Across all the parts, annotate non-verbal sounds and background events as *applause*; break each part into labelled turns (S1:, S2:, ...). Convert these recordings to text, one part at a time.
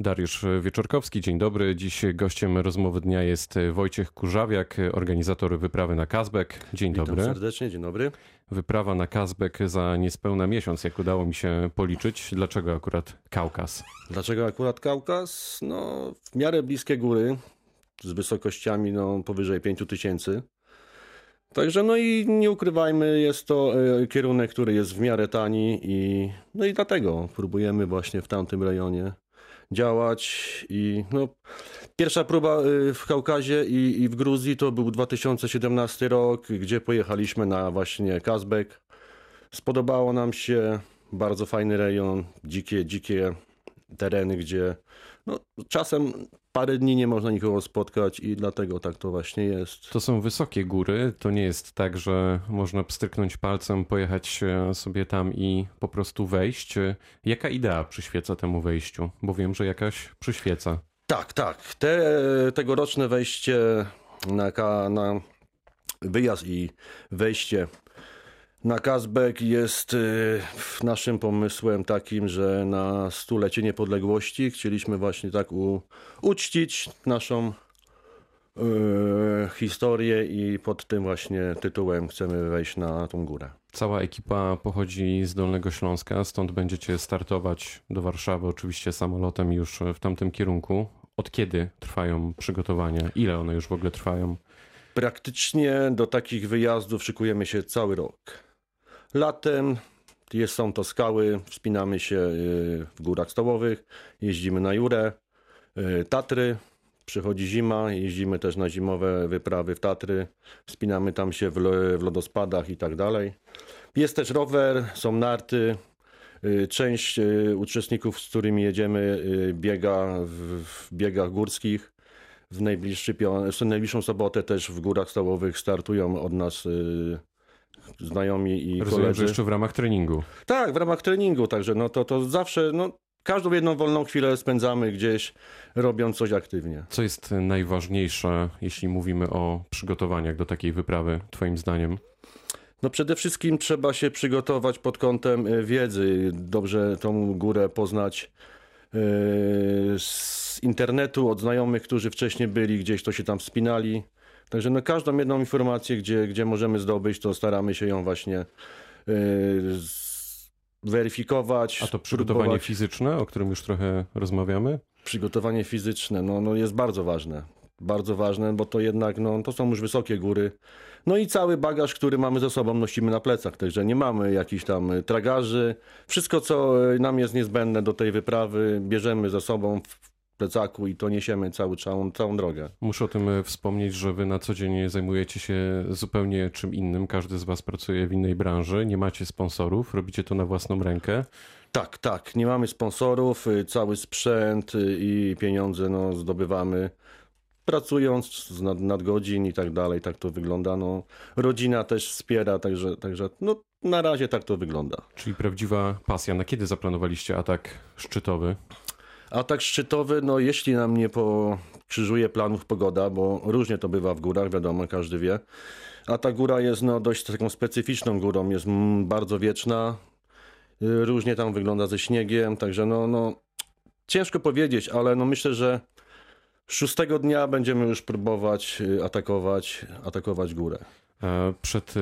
S1: Dariusz Wieczorkowski, dzień dobry. Dziś gościem rozmowy dnia jest Wojciech Kurzawiak, organizator wyprawy na Kazbek. Dzień
S2: Witam
S1: dobry.
S2: serdecznie, dzień dobry.
S1: Wyprawa na Kazbek za niespełna miesiąc, jak udało mi się policzyć. Dlaczego akurat Kaukaz?
S2: Dlaczego akurat Kaukaz? No, w miarę bliskie góry, z wysokościami no, powyżej 5000. Także no i nie ukrywajmy, jest to e, kierunek, który jest w miarę tani i no i dlatego próbujemy właśnie w tamtym rejonie działać i no, pierwsza próba e, w Kaukazie i, i w Gruzji to był 2017 rok, gdzie pojechaliśmy na właśnie Kazbek. Spodobało nam się, bardzo fajny rejon, dzikie, dzikie tereny, gdzie no, czasem parę dni nie można nikogo spotkać i dlatego tak to właśnie jest.
S1: To są wysokie góry. To nie jest tak, że można pstryknąć palcem, pojechać e, sobie tam i po prostu wejść. Jaka idea przyświeca temu wejściu? Bo wiem, że jakaś przyświeca.
S2: Tak, tak. Te, tegoroczne wejście na, na wyjazd i wejście na Kazbek jest y, naszym pomysłem takim, że na stulecie niepodległości chcieliśmy właśnie tak u, uczcić naszą y, historię i pod tym właśnie tytułem chcemy wejść na tą górę.
S1: Cała ekipa pochodzi z Dolnego Śląska, stąd będziecie startować do Warszawy, oczywiście samolotem już w tamtym kierunku. Od kiedy trwają przygotowania? Ile one już w ogóle trwają?
S2: Praktycznie do takich wyjazdów szykujemy się cały rok. Latem jest, są to skały, wspinamy się y, w górach stołowych, jeździmy na Jurę, y, Tatry, przychodzi zima, jeździmy też na zimowe wyprawy w Tatry, wspinamy tam się w, lo- w lodospadach i tak dalej. Jest też rower, są narty. y, Część uczestników, z którymi jedziemy, biega w, w biegach górskich. W, najbliższy, w najbliższą sobotę też w górach stołowych startują od nas znajomi i
S1: Rozumiem,
S2: koledzy.
S1: że jeszcze w ramach treningu.
S2: Tak, w ramach treningu, także no to, to zawsze, no, każdą jedną wolną chwilę spędzamy gdzieś, robiąc coś aktywnie.
S1: Co jest najważniejsze, jeśli mówimy o przygotowaniach do takiej wyprawy, Twoim zdaniem?
S2: No przede wszystkim trzeba się przygotować pod kątem y, wiedzy, dobrze tą górę poznać y, z internetu, od znajomych, którzy wcześniej byli, gdzieś to się tam wspinali. Także no każdą jedną informację, gdzie, gdzie możemy zdobyć, to staramy się ją właśnie y, z- weryfikować.
S1: A to przygotowanie
S2: próbować.
S1: fizyczne, o którym już trochę rozmawiamy?
S2: Przygotowanie fizyczne no, no jest bardzo ważne. Bardzo ważne, bo to jednak no, to są już wysokie góry. No i cały bagaż, który mamy ze sobą, nosimy na plecach. Także nie mamy jakichś tam y, tragarzy. Wszystko, co y, nam jest niezbędne do tej wyprawy, bierzemy ze sobą w plecaku i to niesiemy cały, całą, całą drogę.
S1: Muszę o tym e, wspomnieć, że wy na co dzień zajmujecie się zupełnie czym innym. Każdy z was pracuje w innej branży, nie macie sponsorów, robicie to na własną rękę.
S2: Tak, tak. Nie mamy sponsorów, y, cały sprzęt y, i pieniądze no, zdobywamy pracując z nad, nadgodzin i tak dalej. Tak to wygląda. No, rodzina też wspiera, także, także no, na razie tak to wygląda.
S1: Czyli prawdziwa pasja. Na kiedy zaplanowaliście atak szczytowy?
S2: Atak szczytowy, no jeśli nam nie pokrzyżuje planów pogoda, bo różnie to bywa w górach, wiadomo, każdy wie. A ta góra jest no, dość taką specyficzną górą, jest bardzo wieczna, y, różnie tam wygląda ze śniegiem, także no, no ciężko powiedzieć, ale no myślę, że szóstego dnia będziemy już próbować y, atakować, atakować górę.
S1: E, Przed e,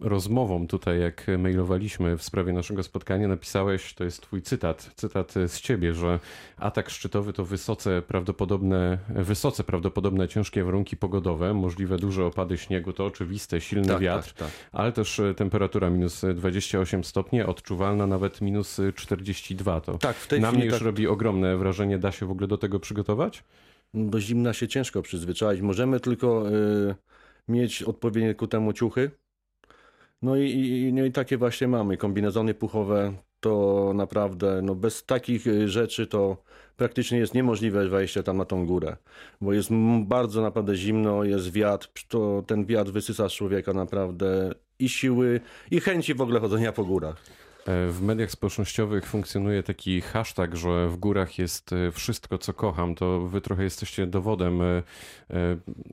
S1: rozmową tutaj, jak mailowaliśmy w sprawie naszego spotkania, napisałeś, to jest twój cytat, cytat z ciebie, że atak szczytowy to wysoce prawdopodobne, wysoce prawdopodobne ciężkie warunki pogodowe, możliwe duże opady śniegu, to oczywiste, silny
S2: Tak,
S1: wiatr,
S2: tak, tak.
S1: ale też e, temperatura minus 28 stopni, odczuwalna nawet minus 42. To
S2: Tak, w tej
S1: na mnie już
S2: tak-
S1: robi ogromne wrażenie. Da się w ogóle do tego przygotować?
S2: Do zimna się ciężko przyzwyczaić. Możemy tylko y, mieć odpowiednie ku temu ciuchy. No i, i, no i takie właśnie mamy. Kombinezony puchowe to naprawdę, no bez takich y, rzeczy to praktycznie jest niemożliwe wejście tam na tą górę. Bo jest bardzo naprawdę zimno, jest wiatr, to ten wiatr wysysa z człowieka naprawdę i siły, i chęci w ogóle chodzenia po górach.
S1: E, W mediach społecznościowych funkcjonuje taki hashtag, że w górach jest e, wszystko, co kocham. To wy trochę jesteście dowodem e,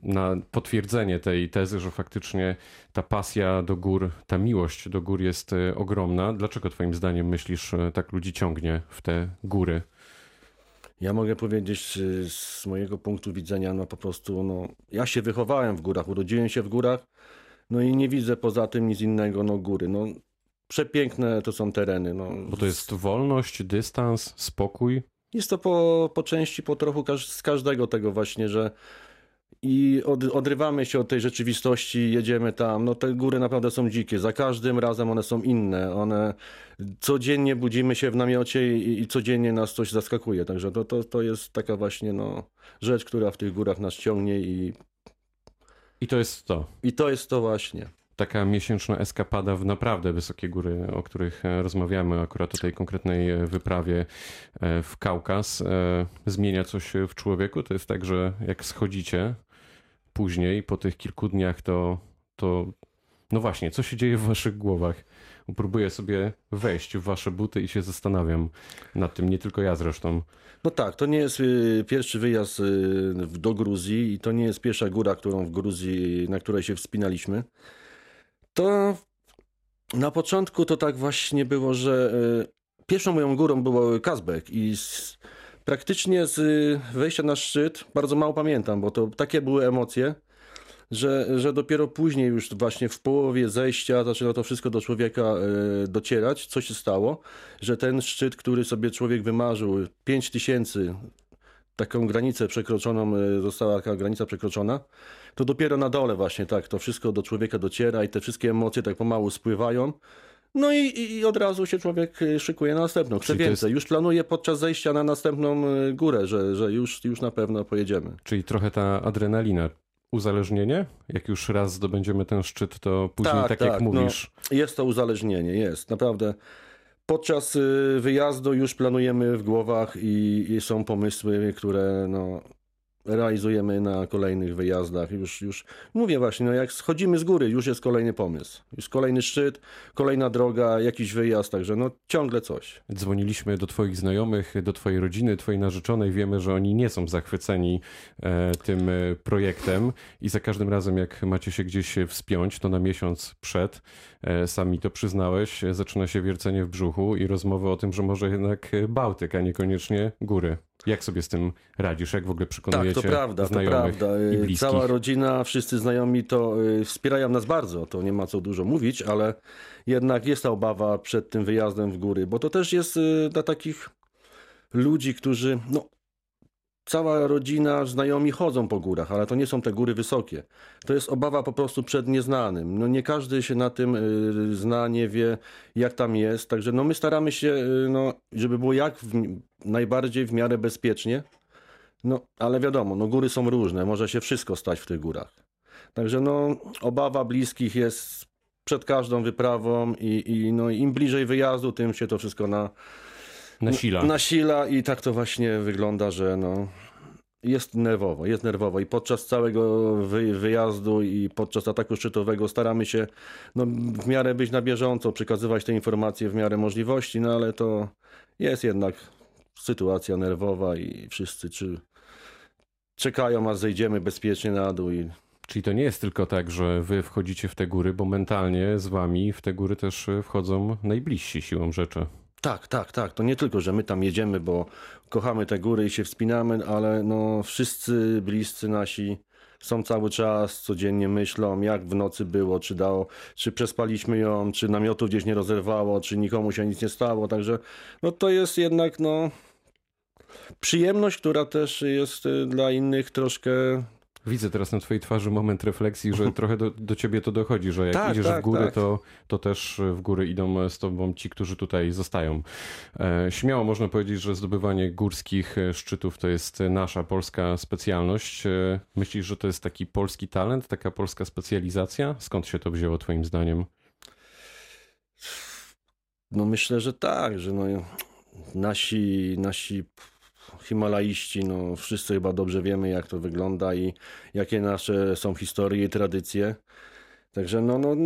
S1: na potwierdzenie tej tezy, że faktycznie ta pasja do gór, ta miłość do gór jest ogromna. Dlaczego Twoim zdaniem myślisz, tak ludzi ciągnie w te góry?
S2: Ja mogę powiedzieć z mojego punktu widzenia, no po prostu, no, ja się wychowałem w górach, urodziłem się w górach, no i nie widzę poza tym nic innego, no góry, no przepiękne to są tereny. No.
S1: Bo to jest wolność, dystans, spokój.
S2: Jest to po, po części, po trochu każ z każdego tego właśnie, że i od, odrywamy się od tej rzeczywistości, jedziemy tam. No te góry naprawdę są dzikie. Za każdym razem one są inne. One codziennie budzimy się w namiocie i, i codziennie nas coś zaskakuje. Także to, to, to jest taka właśnie no, rzecz, która w tych górach nas ciągnie i,
S1: I to jest to.
S2: i to jest to właśnie.
S1: Taka miesięczna eskapada w naprawdę wysokie góry, o których e, rozmawiamy, akurat o tej konkretnej e, wyprawie e, w Kaukaz, zmienia coś w człowieku. To jest tak, że jak schodzicie później, po tych kilku dniach, to, to no właśnie, co się dzieje w waszych głowach? Próbuję sobie wejść w wasze buty i się zastanawiam nad tym, nie tylko ja zresztą.
S2: No tak, to nie jest y, pierwszy wyjazd y, do Gruzji i to nie jest pierwsza góra, którą w Gruzji, na której się wspinaliśmy. To na początku to tak właśnie było, że y, pierwszą moją górą był Kazbek i z, praktycznie z y, wejścia na szczyt bardzo mało pamiętam, bo to takie były emocje, że, że dopiero później już właśnie w połowie zejścia zaczyna to wszystko do człowieka y, docierać, co się stało, że ten szczyt, który sobie człowiek wymarzył, 5 tysięcy, taką granicę przekroczoną, y, została taka granica przekroczona, to dopiero na dole właśnie tak, to wszystko do człowieka dociera i te wszystkie emocje tak pomału spływają. No i, i od razu się człowiek y, szykuje na następną. Chce więcej. Już planuje podczas zejścia na następną y, górę, że, że już, już na pewno pojedziemy.
S1: Czyli trochę ta adrenalina. Uzależnienie? Jak już raz zdobędziemy ten szczyt, to później tak,
S2: Tak,
S1: jak
S2: tak, no.
S1: mówisz,
S2: Jest to uzależnienie, jest. Naprawdę. Podczas y, wyjazdu już planujemy w głowach i, i są pomysły, które no, realizujemy na kolejnych wyjazdach. Już, już mówię właśnie, no jak schodzimy z góry, już jest kolejny pomysł. Już kolejny szczyt, kolejna droga, jakiś wyjazd, także no ciągle coś.
S1: Dzwoniliśmy do Twoich znajomych, do Twojej rodziny, Twojej narzeczonej. Wiemy, że oni nie są zachwyceni e, tym e, projektem i za każdym razem, jak macie się gdzieś wspiąć, to na miesiąc przed, e, sami to przyznałeś, zaczyna się wiercenie w brzuchu i rozmowy o tym, że może jednak Bałtyk, a niekoniecznie góry. Jak sobie z tym radzisz? Jak w ogóle
S2: Tak,
S1: przekonujecie
S2: to prawda, to prawda.
S1: i
S2: Y,
S1: bliskich?
S2: Cała rodzina, wszyscy znajomi to y, wspierają nas bardzo, to nie ma co dużo mówić, ale jednak jest ta obawa przed tym wyjazdem w góry, bo to też jest y, dla takich ludzi, którzy, no, cała rodzina, znajomi chodzą po górach, ale to nie są te góry wysokie. To jest obawa po prostu przed nieznanym. No nie każdy się na tym y, zna, nie wie jak tam jest, także no my staramy się, y, no, żeby było jak w, najbardziej w miarę bezpiecznie, no, ale wiadomo, no góry są różne, może się wszystko stać w tych górach. Także no, obawa bliskich jest przed każdą wyprawą i, i no, im bliżej wyjazdu, tym się to wszystko na,
S1: Nasila.
S2: nasila i tak to właśnie wygląda, że no, jest nerwowo, jest nerwowo i podczas całego wy, wyjazdu i podczas ataku szczytowego staramy się no, w miarę być na bieżąco, przekazywać te informacje w miarę możliwości, no ale to jest jednak sytuacja nerwowa i wszyscy czy czekają, aż zejdziemy bezpiecznie na dół i
S1: Czyli to nie jest tylko tak, że wy wchodzicie w te góry, bo mentalnie z wami w te góry też wchodzą najbliżsi siłą rzeczy.
S2: Tak, tak, tak. To nie tylko, że my tam jedziemy, bo kochamy te góry i się wspinamy, ale no wszyscy bliscy nasi są cały czas, codziennie myślą, jak w nocy było, czy dało, czy przespaliśmy ją, czy namiotu gdzieś nie rozerwało, czy nikomu się nic nie stało. Także no to jest jednak no przyjemność, która też jest y, dla innych troszkę
S1: Widzę teraz na twojej twarzy moment refleksji, że *laughs* trochę do, do ciebie to dochodzi, że jak
S2: Tak,
S1: idziesz
S2: tak,
S1: w górę,
S2: tak.
S1: to, to też w góry idą z tobą ci, którzy tutaj zostają. E, śmiało można powiedzieć, że zdobywanie górskich szczytów to jest nasza polska specjalność. E, myślisz, że to jest taki polski talent, taka polska specjalizacja? Skąd się to wzięło twoim zdaniem?
S2: No myślę, że tak, że no, nasi, nasi Himalaiści, no wszyscy chyba dobrze wiemy, jak to wygląda i jakie nasze są historie i tradycje. Także no, no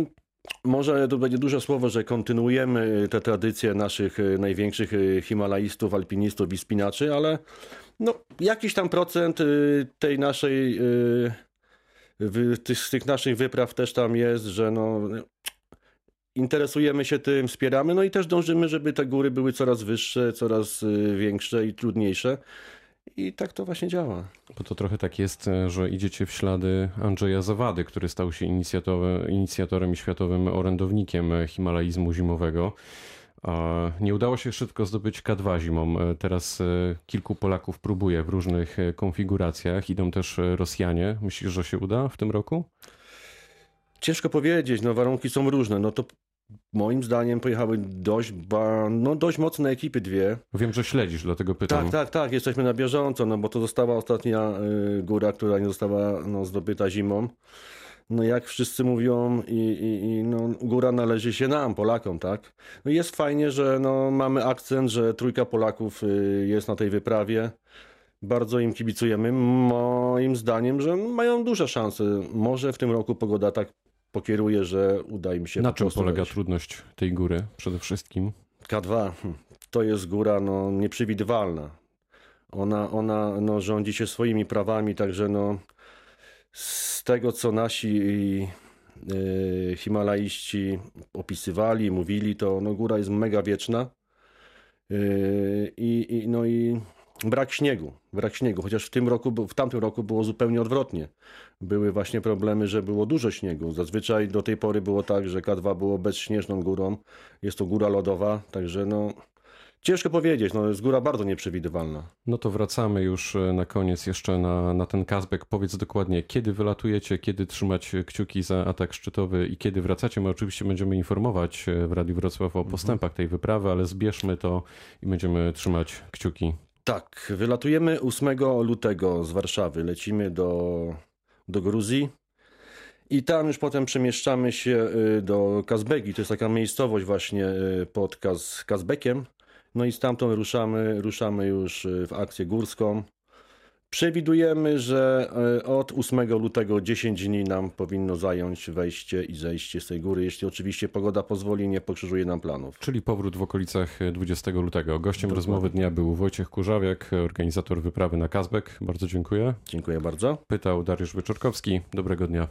S2: może to będzie duże słowo, że kontynuujemy te tradycje naszych e, największych e, Himalajstów, alpinistów i spinaczy, ale no, jakiś tam procent e, tej naszej, z tych naszych wypraw też tam jest, że no, interesujemy się tym, wspieramy, no i też dążymy, żeby te góry były coraz wyższe, coraz y, większe i trudniejsze. I tak to właśnie działa.
S1: Bo to trochę tak jest, e, że idziecie w ślady Andrzeja Zawady, który stał się inicjatorem, i światowym orędownikiem e, himalaizmu zimowego. Nie udało się szybko zdobyć K2 zimą. E, Teraz kilku Polaków próbuje w różnych konfiguracjach. Idą też Rosjanie. Myślisz, że się uda w tym roku?
S2: Ciężko powiedzieć, no warunki są różne. No to moim zdaniem pojechały dość, ba, no dość mocne ekipy dwie.
S1: Wiem, że śledzisz, dlatego pytam.
S2: Tak, tak, tak, jesteśmy na bieżąco, no bo to została ostatnia y, góra, która nie została no, zdobyta zimą. No jak wszyscy mówią i, i, i no, góra należy się nam, Polakom, tak? No jest fajnie, że no, mamy akcent, że trójka Polaków y, jest na tej wyprawie. Bardzo im kibicujemy. Moim zdaniem, że mają duże szanse. Może w tym roku pogoda tak pokieruje, że uda im się
S1: Na czym polega trudność tej góry przede wszystkim?
S2: K2 hm, to jest góra no, nieprzewidywalna. Ona, ona no, rządzi się swoimi prawami, także no, z tego, co nasi y, himalaiści opisywali, mówili, to no, góra jest mega wieczna. Y, i, i, no i brak śniegu, brak śniegu, chociaż w tym roku, w tamtym roku było zupełnie odwrotnie. Były właśnie problemy, że było dużo śniegu. Zazwyczaj do tej pory było tak, że K2 było bezśnieżną górą. Jest to góra lodowa, także no ciężko powiedzieć, no jest góra bardzo nieprzewidywalna.
S1: No to wracamy już e, na koniec jeszcze na, na ten Kazbek. Powiedz dokładnie, kiedy wylatujecie, kiedy trzymać kciuki za atak szczytowy i kiedy wracacie. My oczywiście będziemy informować e, w Radiu Wrocław o postępach tej wyprawy, ale zbierzmy to i będziemy trzymać kciuki.
S2: Tak, wylatujemy 8 lutego z Warszawy, lecimy do, do Gruzji. I tam już potem przemieszczamy się y, do Kazbegi, to jest taka miejscowość właśnie y, pod Kaz, Kazbekiem, no i stamtąd ruszamy, ruszamy już y, w akcję górską. Przewidujemy, że y, od 8 lutego 10 dni nam powinno zająć wejście i zejście z tej góry, jeśli oczywiście pogoda pozwoli, nie pokrzyżuje nam planów.
S1: Czyli powrót w okolicach 20 lutego. Gościem
S2: Dokładnie.
S1: rozmowy dnia był Wojciech Kurzawiak, organizator wyprawy na Kazbek. Bardzo dziękuję.
S2: Dziękuję bardzo.
S1: Pytał Dariusz Wyczorkowski. Dobrego dnia.